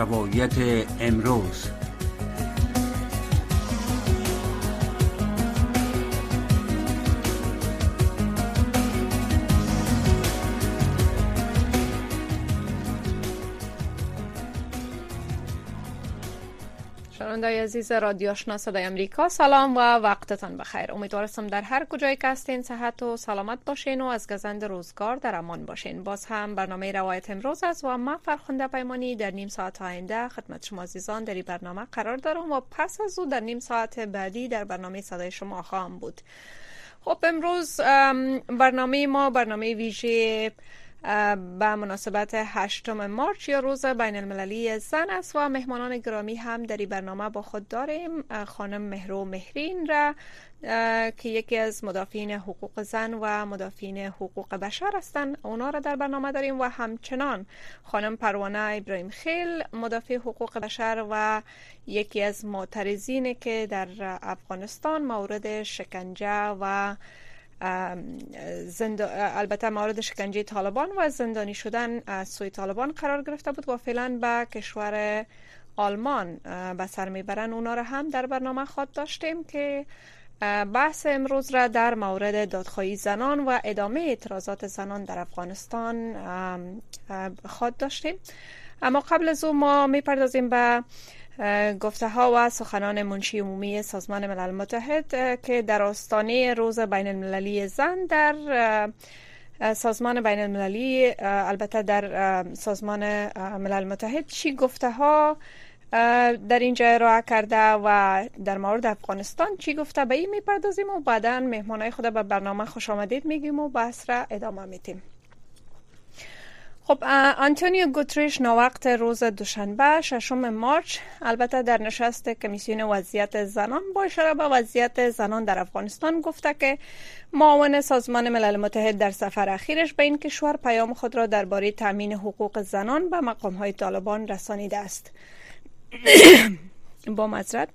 روایت امروز. شنوندای عزیز رادیو آشنا صدای امریکا. سلام و وقتتان بخیر. امیدوارم در هر کجای که هستین صحت و سلامت باشین و از گزند روزگار در امان باشین. باز هم برنامه روایت امروز است و ما فرخنده پیمانی در نیم ساعت آینده خدمت شما عزیزان در برنامه قرار دارم و پس از او در نیم ساعت بعدی در برنامه صدای شما خواهم بود. خب امروز برنامه ما برنامه ویژه به مناسبت هشتم مارچ یا روز بین المللی زن است و مهمانان گرامی هم در برنامه با خود داریم. خانم مهرو مهرین را که یکی از مدافعین حقوق زن و مدافعین حقوق بشر هستند اونا را در برنامه داریم و همچنان خانم پروانه ابراهیم خیل مدافع حقوق بشر و یکی از معترضین که در افغانستان مورد شکنجه و زند... البته مورد شکنجه طالبان و زندانی شدن از سوی طالبان قرار گرفته بود. و فعلا به کشور آلمان به سر می‌برن. اونا را هم در برنامه خود داشتیم که بحث امروز را در مورد دادخواهی زنان و ادامه اعتراضات زنان در افغانستان خود داشتیم. اما قبل از او ما می‌پردازیم به گفته ها و سخنان منشی عمومی سازمان ملل متحد که در آستانه روز بین المللی زن در سازمان بین المللی البته در سازمان ملل متحد چی گفته ها در اینجا ارائه کرده و در مورد افغانستان چی گفته به این می‌پردازیم و بعدا مهمانای خود به برنامه خوش آمدید میگیم و بحث را ادامه میتیم خب آنتونیو گوتریش نوقت روز دوشنبه ششم مارچ. البته در نشست کمیسیون وضعیت زنان با اشاره به وضعیت زنان در افغانستان گفته که معاون سازمان ملل متحد در سفر اخیرش به این کشور پیام خود را درباره تامین حقوق زنان به مقام های طالبان رسانیده است. با مزرد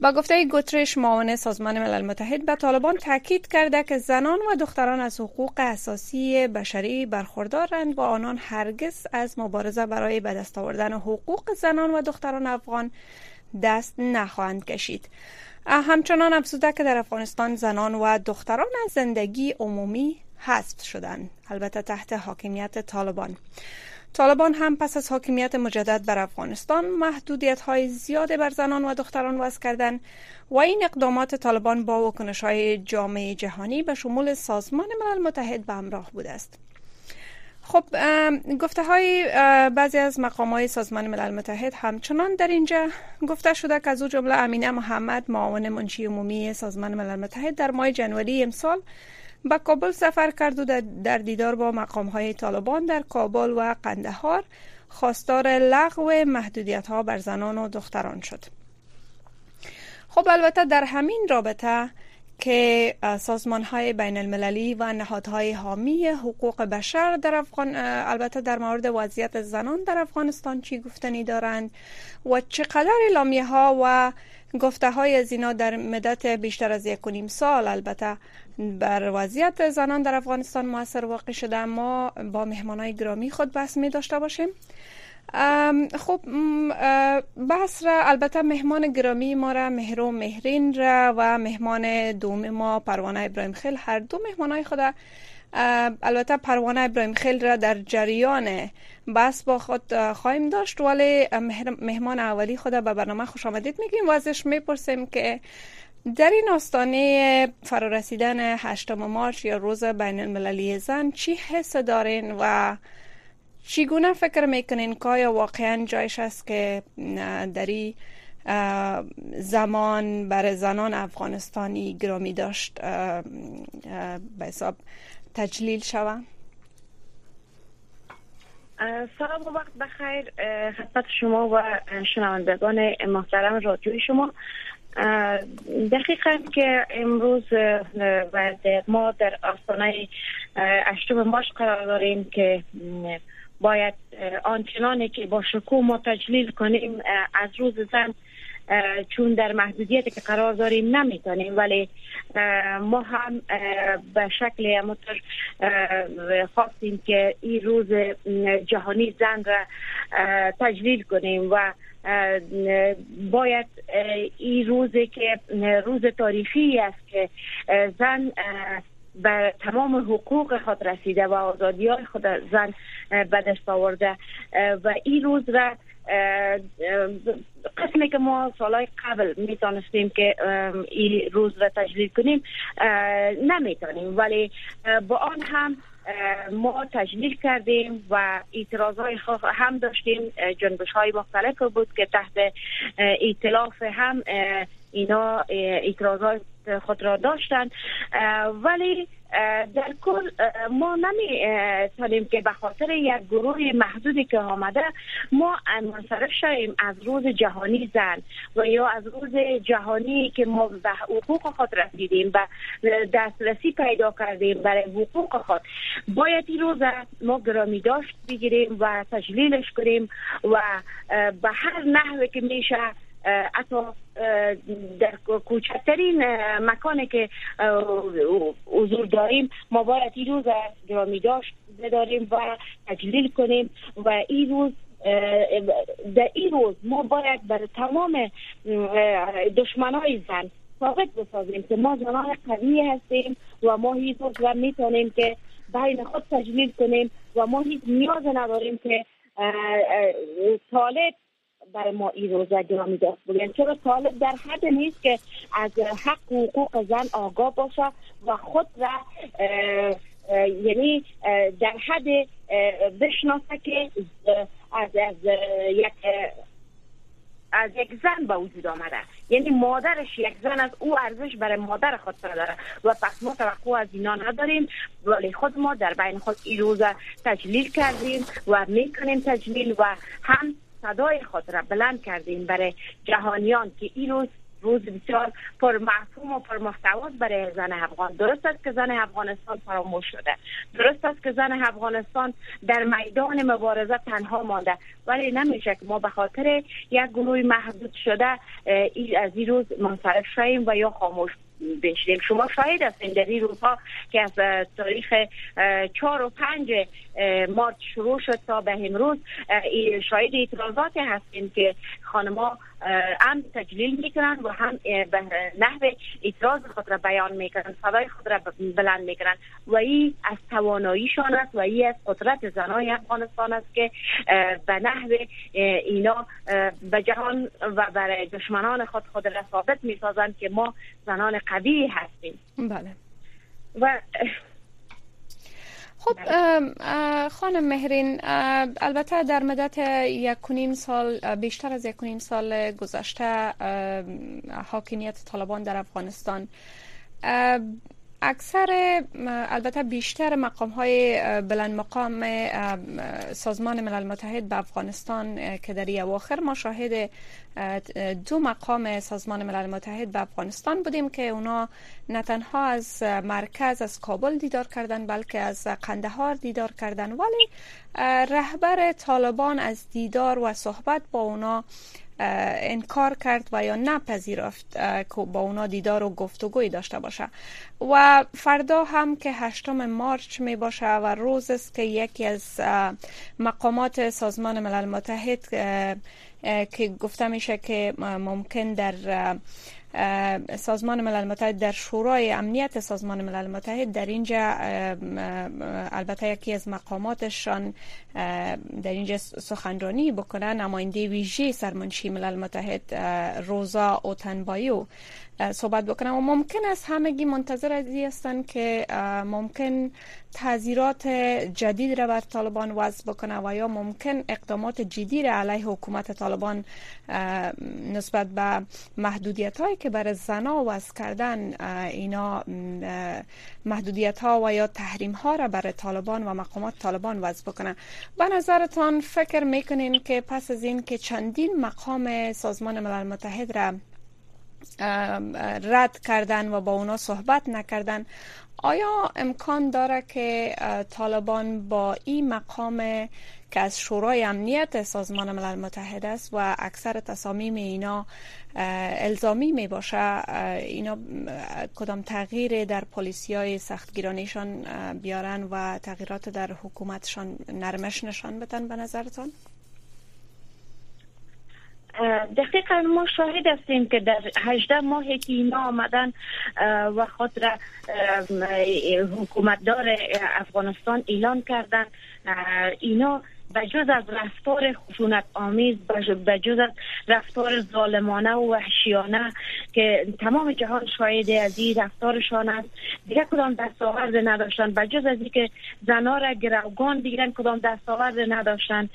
با گفته گوترش معاون سازمان ملل متحد به طالبان تاکید کرده که زنان و دختران از حقوق اساسی بشری برخوردارند و آنان هرگز از مبارزه برای به دست آوردن حقوق زنان و دختران افغان دست نخواهند کشید. همچنان افزوده که در افغانستان زنان و دختران از زندگی عمومی حذف شدند البته تحت حاکمیت طالبان. طالبان هم پس از حاکمیت مجدد بر افغانستان محدودیت های زیاد بر زنان و دختران وضع کردند و این اقدامات طالبان با وکنش های جامعه جهانی به شمول سازمان ملل متحد به همراه بوده است. خب گفته های بعضی از مقام های سازمان ملل متحد همچنان در اینجا گفته شده که از او جمله امینه محمد معاون منشی عمومی سازمان ملل متحد در ماه جنوری امسال به کابل سفر کرد و در دیدار با مقام های طالبان در کابل و قندهار. خواستار لغو محدودیت ها بر زنان و دختران شد. خب البته در همین رابطه که سازمان های بین المللی و نهادهای حامی حقوق بشر در افغان البته در مورد وضعیت زنان در افغانستان چی گفتنی دارند و چقدر اعلامیه ها و گفته های از اینا در مدت بیشتر از یک و نیم سال البته بر وضعیت زنان در افغانستان موثر واقع شده ما با مهمانای گرامی خود بحث می داشته باشیم خب بحث را البته مهمان گرامی ما را مهرو مهرین را و مهمان دوم ما پروانه ابراهیم خیل هر دو مهمانای خود البته پروانه ابراهیم خیل را در جریان بحث با خود خواهیم داشت ولی مهمان اولی خود به برنامه خوش آمدید میگیم. و ازش می‌پرسیم که در این آستانه فرارسیدن هشتم مارچ یا روز بین المللی زن چی حس دارین و چگونه فکر می‌کنین که آیا واقعا جایش است که در این زمان برای زنان افغانستانی گرامی داشت به حساب تجلیل شود سلام و وقت بخیر خدمت شما و شنوندگان محترم رادیوی شما. دقیقا که امروز ما در آستانه اشتم ماش قرار داریم که باید آنچنانی که با شکوه ما تجلیل کنیم از روز زن چون در محدودیتی که قرار داریم نمی‌تونیم ولی ما هم به شکل همونطور خواستیم که این روز جهانی زن را تجلیل کنیم و باید این روزی که روز تاریخی است که زن به تمام حقوق خود رسیده و آزادی های خود زن دست آورده و این روز را قسمی که ما سالهای قبل می‌تونستیم که این روز را تجلیل کنیم نمی‌تونیم. ولی با آن هم ما تجلیل کردیم و اعتراض های هم داشتیم. جنبش های مختلف بود که تحت ایتلاف هم اینا اعتراضات خود را داشتن ولی در کل ما نمی تانیم که به خاطر یک گروه محدودی که آمده ما منصرف شویم از روز جهانی زن و یا از روز جهانی که ما به حقوق خود رسیدیم و دسترسی پیدا کردیم برای حقوق خود. باید این روز ما گرامی داشت بگیریم و تجلیلش کنیم و به هر نحوه که میشه حتی در کوچکترین مکانی که حضور داریم ما باید این روز گرامی داشت بداریم و تجلیل کنیم و این روز در این روز ما باید بر تمام دشمنای زن ثابت بسازیم که ما زنان قوی هستیم و ما هیچ روز می‌تونیم که بین خود تجلیل کنیم و ما هیچ نیاز نداریم که طالب برای ما این روزه گرامی داشت بگن چرا طالب در حد نیست که از حق و حقوق زن آگاه باشه و خود را یعنی در حد بشناسه که از, از یک از یک زن به وجود آمده. یعنی مادرش یک زن از او ارزش برای مادر خود داره و پس ما توقع از اینا نداریم. ولی خود ما در بین خود این روز تجلیل کردیم و می‌کنیم تجلیل و هم صدای را بلند کردیم برای جهانیان که این روز روز بسیار پر مفهوم و پر محتواست برای زن افغان. درست است که زن افغانستان فراموش شده. درست است که زن افغانستان در میدان مبارزه تنها مانده. ولی نمیشه که ما به خاطر یک گروه محدود شده از این روز منصرف شویم و یا خاموش بشیم. شما شاهد هستین در این روزها که از تاریخ چهار و پنج مارچ شروع شد تا به امروز. شاهد اعتراضات هستیم که خانما هم تجلیل می‌کنن و هم به نحو اعتراض خود را بیان می‌کنن صدای خود را بلند می‌کنن. و این از تواناییشان است و این از قدرت زنای افغانستان است که به نحو اینا به جهان و برای دشمنان خود خود را ثابت می‌سازند که ما زنان قوی هستیم. بله. و خب خانم مهرین البته در مدت یک نیم سال بیشتر از یک نیم سال گذشته حاکمیت طالبان در افغانستان. اکثر البته بیشتر مقام های بلند مقام سازمان ملل متحد به افغانستان که در اواخر ما شاهد دو مقام سازمان ملل متحد به افغانستان بودیم که اونا نه تنها از مرکز از کابل دیدار کردن بلکه از قندهار دیدار کردن. ولی رهبر طالبان از دیدار و صحبت با اونا انکار کرد و یا نپذیرفت که با اونا دیدار و گفتگوی داشته باشه. و فردا هم که هشتم مارچ می باشه و روز است که یکی از مقامات سازمان ملل متحد که گفته میشه که ممکن در سازمان ملل متحد در شورای امنیت سازمان ملل متحد در اینجا البته یکی از مقاماتشان در اینجا سخنرانی بکنه نماینده ویژه سرمنشی ملل متحد روزا اوتنبایو. صحبت بکنم. و ممکن است همگی منتظر ازی هستند که ممکن تذیرات جدید را بر طالبان وضع بکنه و یا ممکن اقدامات جدی را علیه حکومت طالبان نسبت به محدودیت هایی که بر زنا وضع کردن اینا محدودیت ها و یا تحریم ها را بر طالبان و مقامات طالبان وضع بکنه. به نظرتان فکر می‌کنین که پس از این که چندین مقام سازمان ملل متحد را رد کردن و با اونا صحبت نکردن آیا امکان داره که طالبان با این مقام که از شورای امنیت سازمان ملل متحد است و اکثر تصامیم اینا الزامی می باشه اینا کدام تغییر در پلیسی های سختگیرانیشان بیارن و تغییرات در حکومتشان نرمش نشان بدن به نظرتان؟ دقیقا ما شاهد هستیم که در هجده ماهی که اینا آمدن و خود را حکومتدار افغانستان اعلان کردن. اینا به جز از رفتار خشونت آمیز به جز از رفتار ظالمانه و وحشیانه که تمام جهان شاهد از این رفتارشان است. دیگه کدام دستاورد نداشتن. به جز از اینکه زنا را گروگان دیگرن کدام دستاورد نداشتن.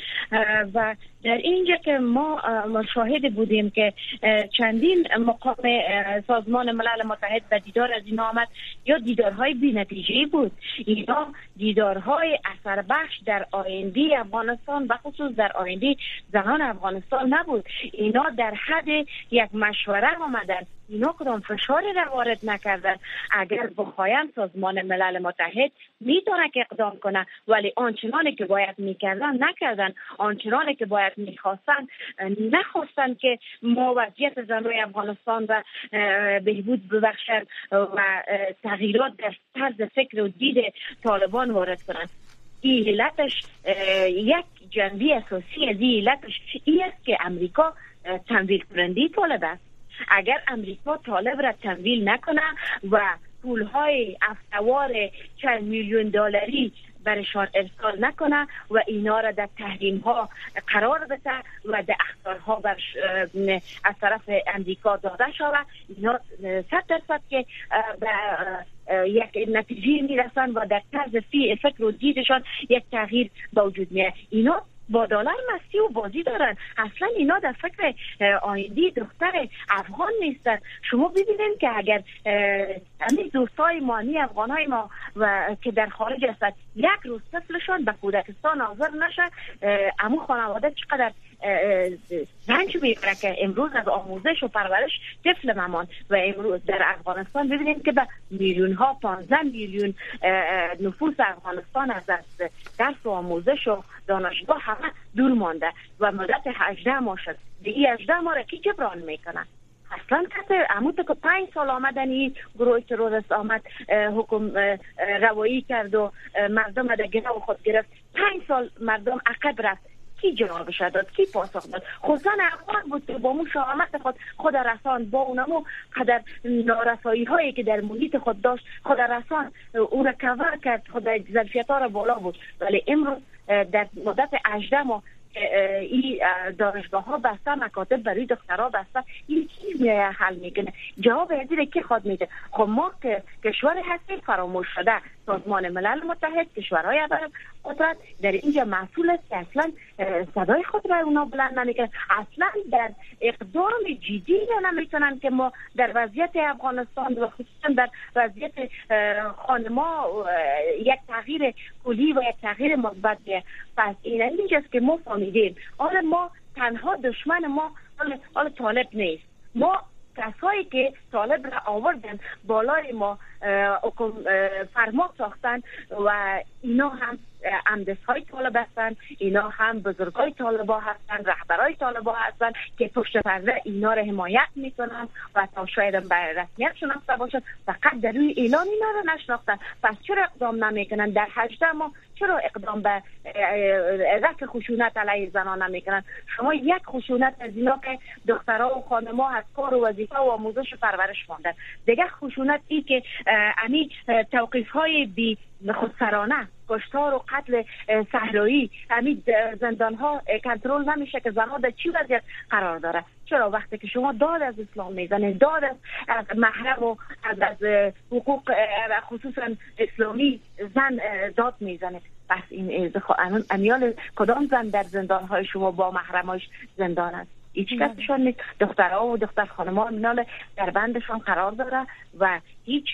و در اینجا که ما مشاهد بودیم که چندین مقام سازمان ملل متحد به دیدار از این آمد. یا دیدارهای بی نتیجه بود. اینا دیدارهای اثر بخش در آینده افغانستان خصوص در آینده زنان افغانستان نبود. اینا در حد یک مشوره آمدن. اینا کدام فشاری را وارد نکردن. اگر بخواین سازمان ملل متحد می‌تونه که اقدام کنه ولی آنچنانی که باید می‌کردن نکردن. آنچنانی که باید می‌خواستن نخواستن که ما وضعیت زنای افغانستان و بهبود ببخشن و تغییرات در طرز فکر و دید طالبان وارد کنند. این علتش یک جنبی اساسی از این علتش است که امریکا تمویل کننده طالب است. اگر امریکا طالب را تمویل نکنه و پولهای افتوار چند میلیون دلاری برشان ارسال نکنه و اینا را در تحریم ها قرار بده و در اخطارها بر از طرف امریکا داده شود اینا صد درصد که به یک نتیجه می‌رسن و در طرز فکر و دیدشان یک تغییر به وجود اینا با دلار مستی و بازی دارن. اصلا اینا در فکر آیندی دختر افغان نیستن. شما ببینید که اگر همین دوستای مانی افغان های ما و که در خارج هستن یک روز طفلشان به کودکستان حاضر نشه امو خانواده چقدر رنج می‌بره که امروز از آموزش و پرورش طفل ممان و امروز در افغانستان ببینید که به میلیون ها 15 میلیون نفوس افغانستان از درس و آموزش و دانشگاه همه دور مانده و مدت 18 ماه شد. دیگه 18 ماه را کی جبران می‌کنن اصلا کسی عمود که پنج سال آمدن این گروه تروریست آمد حکم روایی کرد و مردم در گناه خود گرفت. پنج سال مردم عقب رفت. کی جوابش داد؟ کی پاسخ داد؟ خودسان افغان بود که با مو شامت خود خود رسان با اونمو قدر نارسایی هایی که در محیط خود داشت خود رسان او را کور کرد خود ظرفیت ها را بالا بود ولی امروز در مدت 18 ماه این دانشگاه ها بسته مکاتب برای دخترها بسته این کی حل می‌کنه؟ جواب ازیره که خود میده. خب ما که کشور هستیم فراموش شده. سازمان ملل متحد کشورهای قدرت. در اینجا مسئول است که اصلا صدای خود را اونا بلند نمی‌کنن. اصلا در اقدام جدی نمی‌تونن که ما در وضعیت افغانستان و خصوصا در وضعیت خانما یک تغییر کلی و یک تغییر مثبت پس این اینجاست که ما فهمیدیم. آره ما تنها دشمن ما حال طالب نیست. ما کسایی که طالب را آوردن بالای ما فرما ساختن و اینا هم امدس های طالب هستن اینا هم بزرگ های طالبا هستن رهبرای طالبا هستن که پشت پرده اینا را حمایت می‌کنن و تا شاید به رسمیت شناخته باشد فقط در روی اعلان اینا را نشناختن. پس چرا اقدام نمی‌کنن؟ در هجده ما چرا اقدام به رفع خشونت علیه زنان نمی‌کنن؟ شما یک خشونت از اینا که دخترها و خانما از کار و وظیفه و آموزش و پرورش ماندن. دیگه خشونت ای که امی توقیف های بی خودسرانه کشتار و قتل صحرایی. همین زندان ها کنترل نمیشه که زنها در چی وضعیت قرار داره. چرا وقتی که شما داد از اسلام می‌زنه داد از محرم و از, از حقوق خصوصا اسلامی زن داد می‌زنه پس این امیال کدام زن در زندان های شما با محرماش زندان است؟ هیچ کسشان نیست. دخترها و دختر خانم ها در بندشان قرار داره و هیچ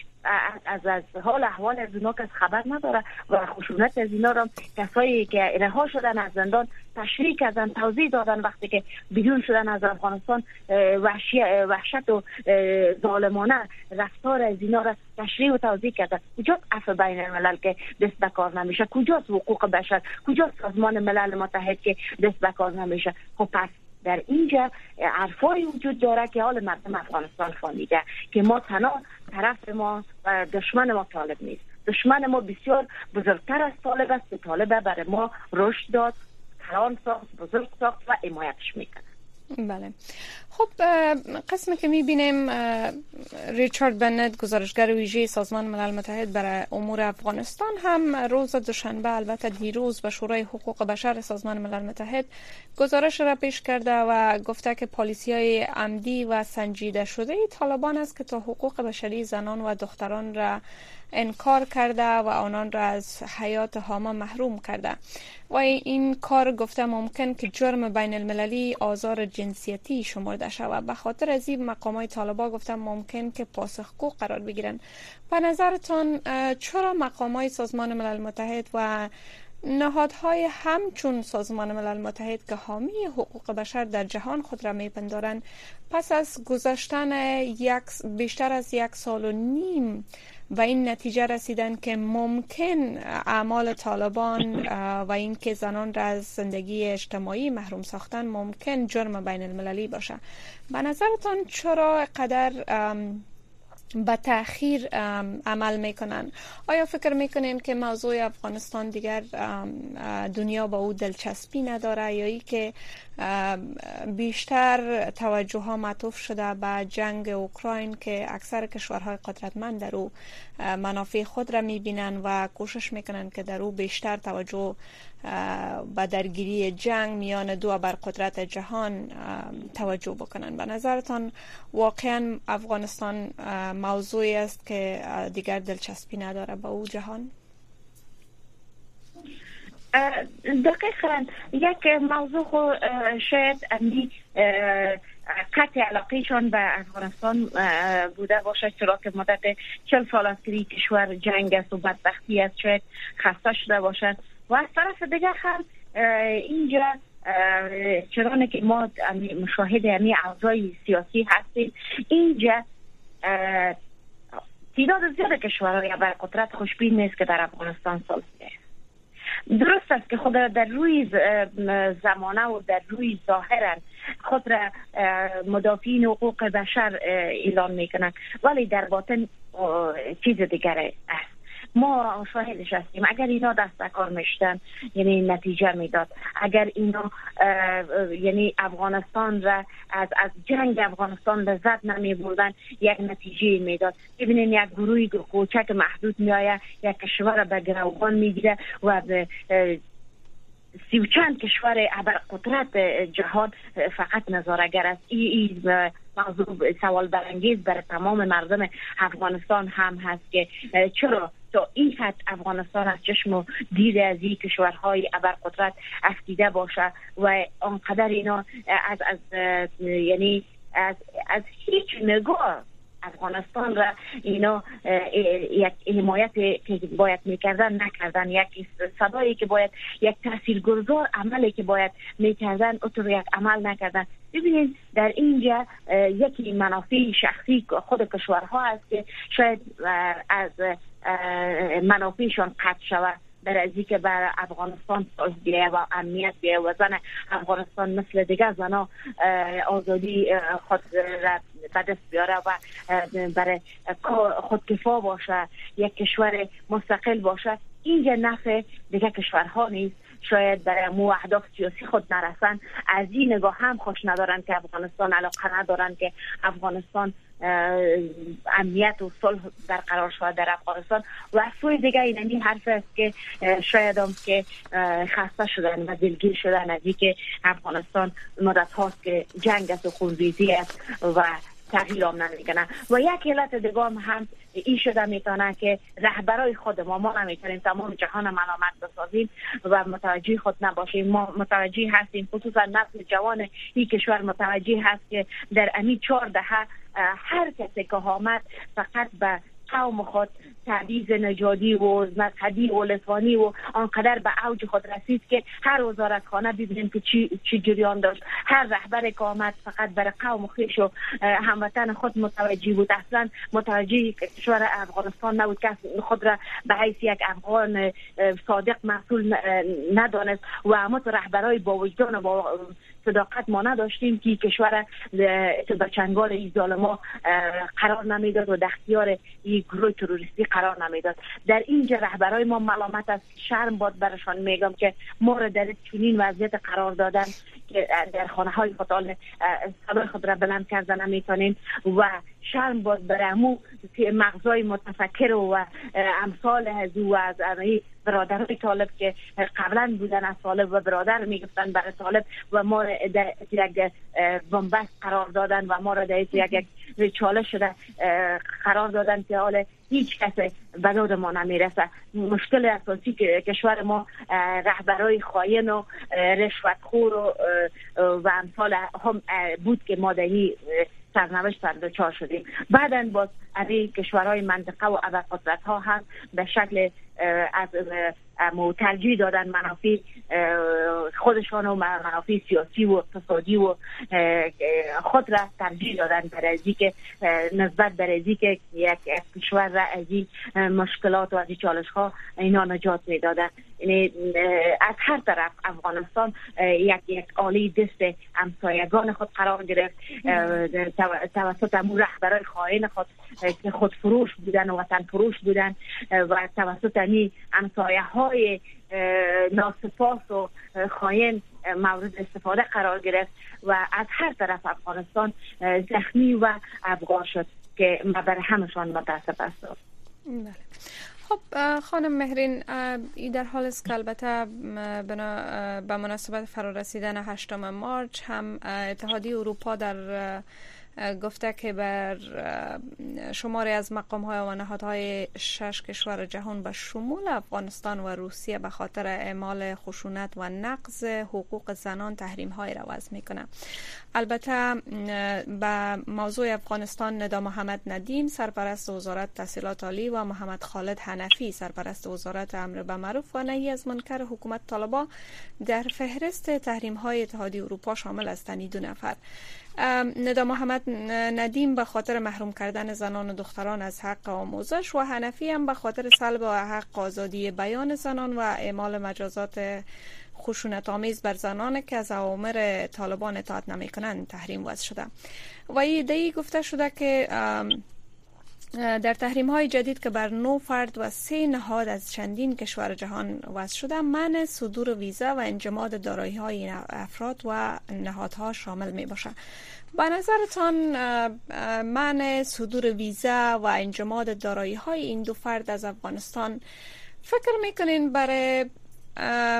از, از حال احوال از اینا کس خبر نداره و خشونت از اینا را کسایی که رها شدن از زندان تشریح کردن توضیح دادن وقتی که بیرون شدن از افغانستان وحشت و ظالمانه رفتار از اینا را تشریح و توضیح کردن. کجاست عفو بین الملل که دست به کار نمیشه؟ کجاست حقوق بشر؟ کجاست سازمان ملل متحد که دست به کار نمیشه؟ خب پس در اینجا عرفایی وجود داره که حال مردم افغانستان فهمیده که ما تنها طرف ما و دشمن ما طالب نیست. دشمن ما بسیار بزرگتر از طالب است که طالب برای ما رشد داد کلان ساخت بزرگ ساخت و حمایتش می‌کنه بله. خب قسمی که می‌بینیم ریچارد بنت گزارشگر ویژه سازمان ملل متحد برای امور افغانستان هم روز دوشنبه البته دیروز به شورای حقوق بشر سازمان ملل متحد گزارش را پیش کرده و گفته که پالیسی های عمدی و سنجیده شده طالبان است که تا حقوق بشری زنان و دختران را انکار کرده و آنان را از حیات هاما محروم کرده. و این کار گفته ممکن که جرم بین المللی آزار جنسیتی شمرده شود. به خاطر از این مقام های طالبا گفتم ممکن که پاسخگو قرار بگیرن به نظرتان چرا مقام های سازمان ملل متحد و نهادهای همچون سازمان ملل متحد که حامی حقوق بشر در جهان خود را میپندارند پس از گذشتن یک بیشتر از یک سال و نیم و این نتیجه رسیدن که ممکن اعمال طالبان و اینکه زنان را از زندگی اجتماعی محروم ساختن ممکن جرم بین المللی باشه. به نظرتان چرا قدر به تاخیر عمل می‌کنن؟ آیا فکر می‌کنین که موضوع افغانستان دیگر دنیا با او دلچسپی نداره؟ یا ای که بیشتر توجه ها معطوف شده به جنگ اوکراین که اکثر کشورهای قدرتمند در او منافع خود را می‌بینن و کوشش می‌کنن که در او بیشتر توجه به درگیری جنگ میان دو قدرت جهان توجه بکنن. به نظرتان واقعا افغانستان موضوعی است که دیگر دلچسپی نداره به او جهان؟ دقیقا یک موضوع شاید امی قطع علاقیشان به افغانستان بوده باشه. چرا که مدت چل سال است که کشور جنگ است و بدبختی است. شاید خسته شده باشد و از طرف دیگه هم اینجا چرا که ما مشاهد همی اوضاع سیاسی هستیم اینجا تعداد زیاد کشورهای بر قدرت خوشبین نیست که در افغانستان سالسیه درست است که خود در روی زمانه و در روی ظاهرا خود را مدافعین حقوق بشر اعلان می‌کنند. ولی در باطن چیز دیگر است. ما شاهدش هستیم اگر اینا دست کار میشتن یعنی نتیجه می‌داد. اگر اینا یعنی افغانستان را از از جنگ افغانستان لذت نمی بردن یک نتیجه می‌داد. ببینین یک گروه کوچک محدود میآید یک کشور به گروگان می‌گیره و سی و چند کشور ابر قدرت جهان فقط نظارگر است. این موضوع سوال برانگیز بر تمام مردم افغانستان هم هست که چرا؟ تا این حد افغانستان از چشم و دید از این کشورهای ابر قدرت افتیده باشه و آنقدر اینا از از یعنی از از هیچ نگاه افغانستان را اینا یک حمایت که باید می‌کردن نکردن. یک صدایی که باید یک تاثیرگذار عملی که باید می‌کردن اطور یک عمل نکردن. ببینید در اینجا یکی منافع شخصی خود کشورها است که شاید از منافعشان قطع شود. در ازی که بر افغانستان بیه و امنیت بیه و زن افغانستان مثل دیگه زنا آزادی خود را به دست بیاره و برای خودکفا باشه یک کشور مستقل باشه اینجا نفع دیگه کشورها نیست. شاید برای مو اهداف سیاسی خود نرسن. از این نگاه هم خوش ندارن که افغانستان علاقه ندارن که افغانستان امنیت و صلح برقرار شود در افغانستان. و از سوی دیگه این حرف است که شاید هم که خسته شدن و دلگیر شدن از که افغانستان مدت هاست که جنگ است و خونریزی است و تغییر هم نمی‌کنه و یک علت دیگه هم این شده می‌تونه که رهبرای خود ما ما نمی‌تونیم تمام جهان ملامت بسازیم و متوجه خود نباشیم. ما متوجه هستیم خصوصا نسل جوان این کشور متوجه هست که در امی چهار دهه هر کسی که آمد فقط به قوم خود تبعیض نژادی و مذهبی و لسانی و آنقدر به اوج خود رسید که هر وزارت خانه ببینیم که چی, چی جریان داشت. هر رهبر که آمد فقط برای قوم خیش و هموطن خود متوجه بود. اصلا متوجه کشور افغانستان نبود. که خود را به حیث یک افغان صادق مسئول ندانست و همه رهبرای با وجدان با صداقت ما نداشتیم که کشور به چنگال این ظالما قرار نمی‌داد و دختیار گروه تروریستی قرار نمی‌داد. در اینجا رهبرای ما ملامت از شرم باد برشان میگم که ما را در چنین وضعیت قرار دادن که در خانه های خود خود را بلند کردن نمی‌تونیم و شرم باد برامو که مغزای متفکر و امثال از او از برادرای طالب که قبلا بودن از طالب و برادر می‌گفتن برای طالب و ما در یک بنبست قرار دادن و ما را در یک چالش شده قرار دادن که حال هیچ کس به داد ما نمی‌رسه. مشکل اساسی که کشور ما رهبرای خاین و رشوتخور و و امثال هم بود که ما سرنوشت سر دچار شدیم. بعدا باز از کشورهای منطقه و قدرت ها هم به شکل از ترجیح دادن منافع خودشان و منافع سیاسی و اقتصادی و خود را ترجیح دادن برای که نسبت برای که یک کشور را از مشکلات و از چالش ها اینا نجات می دادن یعنی از هر طرف افغانستان یک یک عالی دست امسایگان خود قرار گرفت. توسط امون رهبرای خواهین خود که خود فروش بودن و وطن فروش بودن و توسط امی امسایه های ناسپاس و خاین مورد استفاده قرار گرفت و از هر طرف افغانستان زخمی و افغان شد که بر همشان متاسف است بله. خب خانم مهرین ای در حال است که البته به مناسبت فرارسیدن هشتم مارچ هم اتحادی اروپا در گفته که بر شماری از مقام های و نهادهای شش کشور جهان به شمول افغانستان و روسیه به خاطر اعمال خشونت و نقض حقوق زنان تحریم های را وضع می‌کنه. البته به موضوع افغانستان ندا محمد ندیم سرپرست وزارت تحصیلات عالی و محمد خالد حنفی سرپرست وزارت امر به معروف و نهی از منکر حکومت طالبا در فهرست تحریم های اتحادیه اروپا شامل هستند دو نفر. ندا محمد ندیم به خاطر محروم کردن زنان و دختران از حق آموزش و حنفی هم به خاطر سلب حق آزادی بیان زنان و اعمال مجازات خشونت آمیز بر زنان که از اوامر طالبان اطاعت نمی کنند تحریم وضع شده. و ایده گفته شده که در تحریم های جدید که بر نو فرد و سه نهاد از چندین کشور جهان وضع شده من صدور ویزا و انجماد دارایی های افراد و نهادها شامل می باشه به نظرتان من صدور ویزا و انجماد دارایی های این دو فرد از افغانستان فکر می‌کنین برای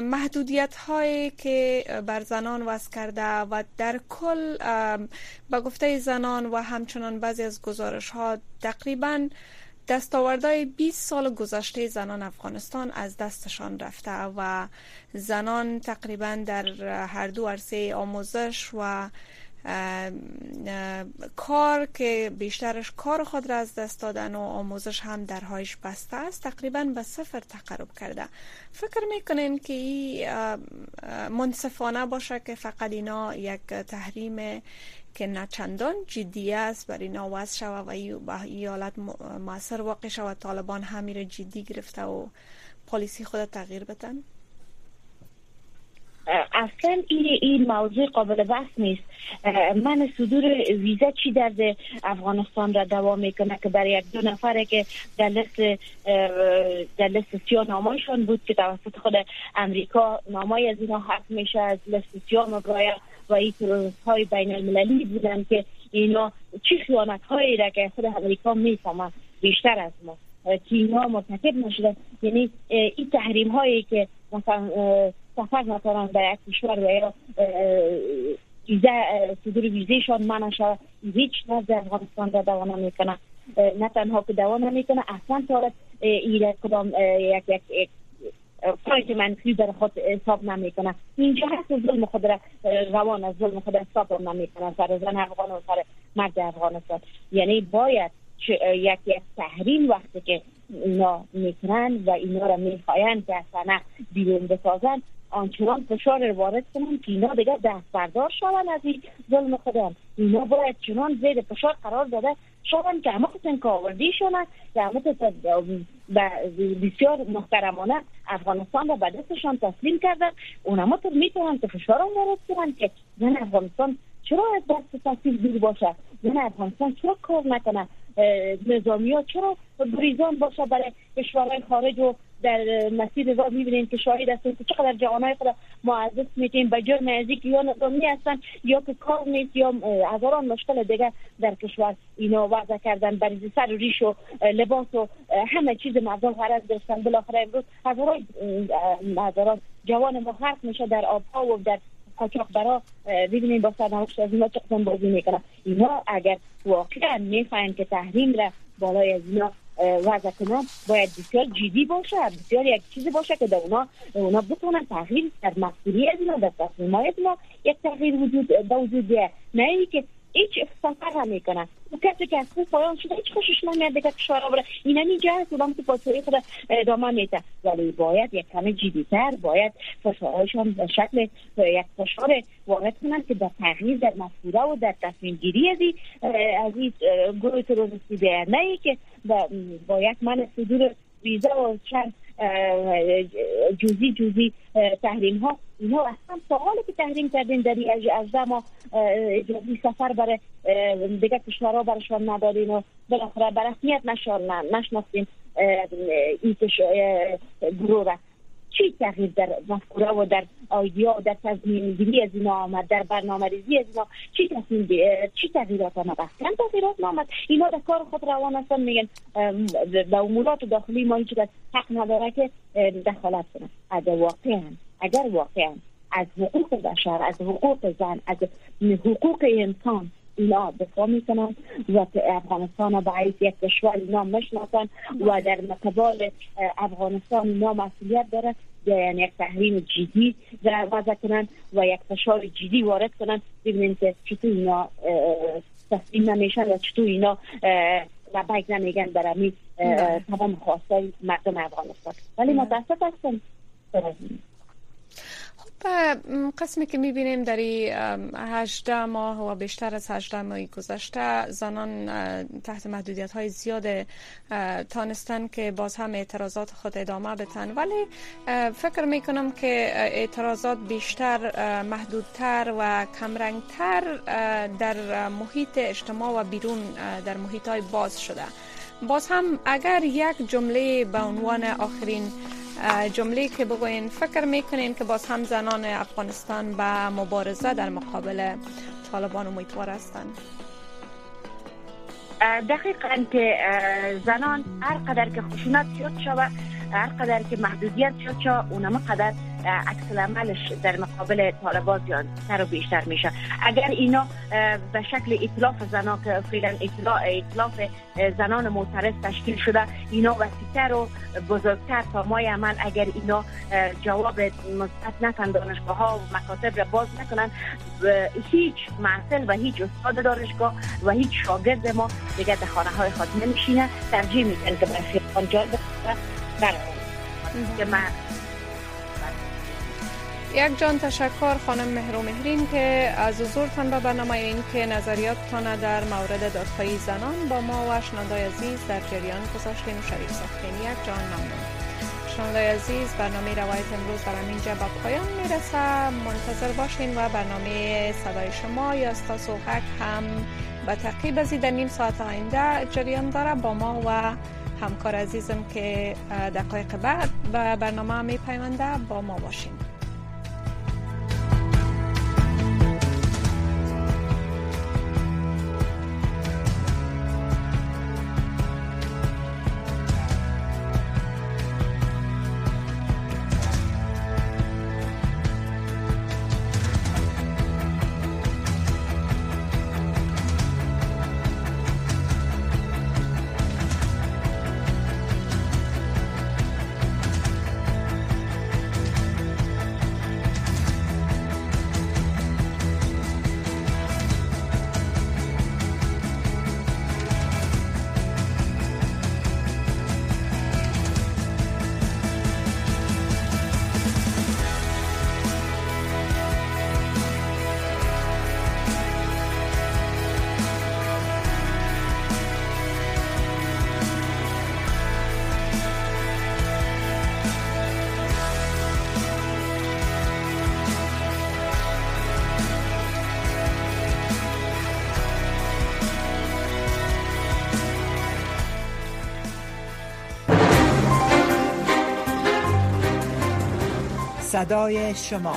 محدودیت هایی که بر زنان وضع کرده و در کل به گفته زنان و همچنان بعضی از گزارش ها تقریبا دستاوردهای 20 سال گذشته زنان افغانستان از دستشان رفته و زنان تقریبا در هر دو عرصه آموزش و کار که بیشترش کار خود را از دست دادن و آموزش هم درهایش بسته است تقریبا به صفر تقرب کرده. فکر می‌کنین که این منصفانه باشه که فقط اینا یک تحریم که نه چندان جدی است برای اینا وضع شود و این حالت موثر واقع شود طالبان همین جدی گرفته و پالیسی خود تغییر بدن؟ اصلا این این موضوع قابل بحث نیست. من صدور ویزا چی در افغانستان را دوام می‌کنه؟ که برای یک دو نفره که در لست در سیاه نامایشان بود که توسط خود امریکا نامای از اینا حق میشه از لست سیاه مبرایا و این های بین المللی بودن که اینا چی خیانت هایی را که خود امریکا می‌فهمه بیشتر از ما که اینا مرتکب نشده یعنی این تحریم هایی که مثلا سفر نکنن در یک کشور و یا ویزه صدور ویزهشان منع شود هیچ نزد افغانستان را دوام نمی‌کنه. نه تنها که دوام نمی‌کنه اصلا تا ایره کدام یک یک فایت منفی در خود حساب نمی‌کنه. اینجا هست ظلم خود را روان از ظلم خود حساب نمی‌کنه. سر زن افغان و سر مرد افغانستان. یعنی باید یک یک تحریم وقتی که اینا می‌کنن و اینا را می‌خواین که اصلا بیرون بسازن آنچنان فشار وارد کنن که اینا دیگه دست بردار شون از این ظلم خودم. اینا باید چنان زیر فشار قرار داده شون که همه قسم که آوردی شونه که بسیار محترمانه افغانستان را به دستشان تسلیم کردن. اونما تو می‌تونن که فشار وارد کنن که من افغانستان چرا از دست تسلیم دور باشه؟ من افغانستان چرا کار نکنه؟ نظامی ها. چرا بریزان باشه برای کشورهای خارج و در مسیر راه می‌بینیم که شاهد هستیم که چقدر جوانای خود معزز میتیم به جرم ازی یا نظامی هستن یا که کار نیست یا هزاران مشکل دیگه در کشور اینا وضع کردن. بریزی سر و ریش و لباس و همه چیز مردم غرض داشتن. بالاخره امروز هزاران هزاران جوان ما حرف میشه در آبها و در قاچاق برا ببینیم با سرنوشت از اینا چقدر بازی می‌کنن. اینا اگر واقعا می‌خواین که تحریم را بالای از اینا وضع کنن باید بسیار جدی باشه بسیار یک چیزی باشه که در اونا اونا بتونن تغییر در مسئولی از اینا در تصمیم های اینا یک تغییر وجود وجود نه ای که هیچ سفر هم می‌کنن. کسی که از خوب پایان شده هیچ خوشش نمیاد دیگه کشورا بره این اینجا هست اونم که پاسوری خود ادامه میده. ولی باید یک کمی جدیتر باید فشارهایشان به شکل یک فشار وارد کنن که در تغییر در مسئوله و در تصمیم گیری از این گروه تروریستی نه ای که با یک من صدور ویزا و چند جوزی جوزی تحریم ها. اینا اصلا سوالی که تحریم کردیم در از ما اجازه سفر برای دیگه کشورها برشان ندادین و بالاخره برسمیت نشناختیم این گروه را. چی تغییر در مفکوره و در آیدیا و در گیری از اینا آمد در برنامه ریزی از اینا؟ چی چی تغییرات آمد؟ اصلا تغییرات آمد اینا در کار خود روان هستن میگن به امورات داخلی ما هیچ حق نداره که دخالت کنه. اگر واقعا اگر واقعا از حقوق بشر از حقوق زن از حقوق انسان اینا دفاع می‌کنن و افغانستان به حیث یک کشور اینا مشناسن و در مقابل افغانستان اینا مسئولیت داره یعنی یک تحریم جدی وضع کنن و یک فشار جدی وارد کنن ببینیم که چطور اینا تسلیم نمیشن و چطور اینا لبک نمیگن برمی تمام خواسته مردم افغانستان. ولی متاسف هستم قسمی که می‌بینیم در 18 ماه و بیشتر از 18 ماه گذشته زنان تحت محدودیت های زیاد تانستن که باز هم اعتراضات خود ادامه بتن ولی فکر می‌کنم که اعتراضات بیشتر محدودتر و کمرنگتر در محیط اجتماع و بیرون در محیط های باز شده. باز هم اگر یک جمله به عنوان آخرین جمله که بگوین فکر می‌کنین که باز هم زنان افغانستان به مبارزه در مقابل طالبان امیدوار هستند دقیقا که زنان هر قدر که خشونت زیاد شود هر قدر که محدودیت زیاد شود اونم قدر عکس عملش در مقابل طالبان زیادتر و بیشتر میشه. اگر اینا به شکل اطلاف زنان که فعلا اطلاف زنان معترض تشکیل شده اینا وسیعتر و بزرگتر تا مای عمل اگر اینا جواب مثبت نکن دانشگاه ها و مکاتب را باز نکنن هیچ محصل و هیچ استاد دانشگاه و هیچ شاگرد ما دیگه در خانه های خود نمیشینه. ترجیح می‌کنه که خیلی که من یک جان تشکر خانم مهرو مهرین که از حضورتان به برنامه این که نظریاتتان در مورد دادخواهی زنان با ما و شنوندای عزیز در جریان گذاشتیم شریف ساختین. یک جان ممنون. شنوندای عزیز برنامه روایت امروز در اینجا به پایان می‌رسه. منتظر باشین و برنامه صدای شما یا استاسو هم به تقیب ازی در نیم ساعت آینده جریان داره با ما و همکار عزیزم که دقایق بعد به برنامه می پیونده با ما باشین. صدای شما.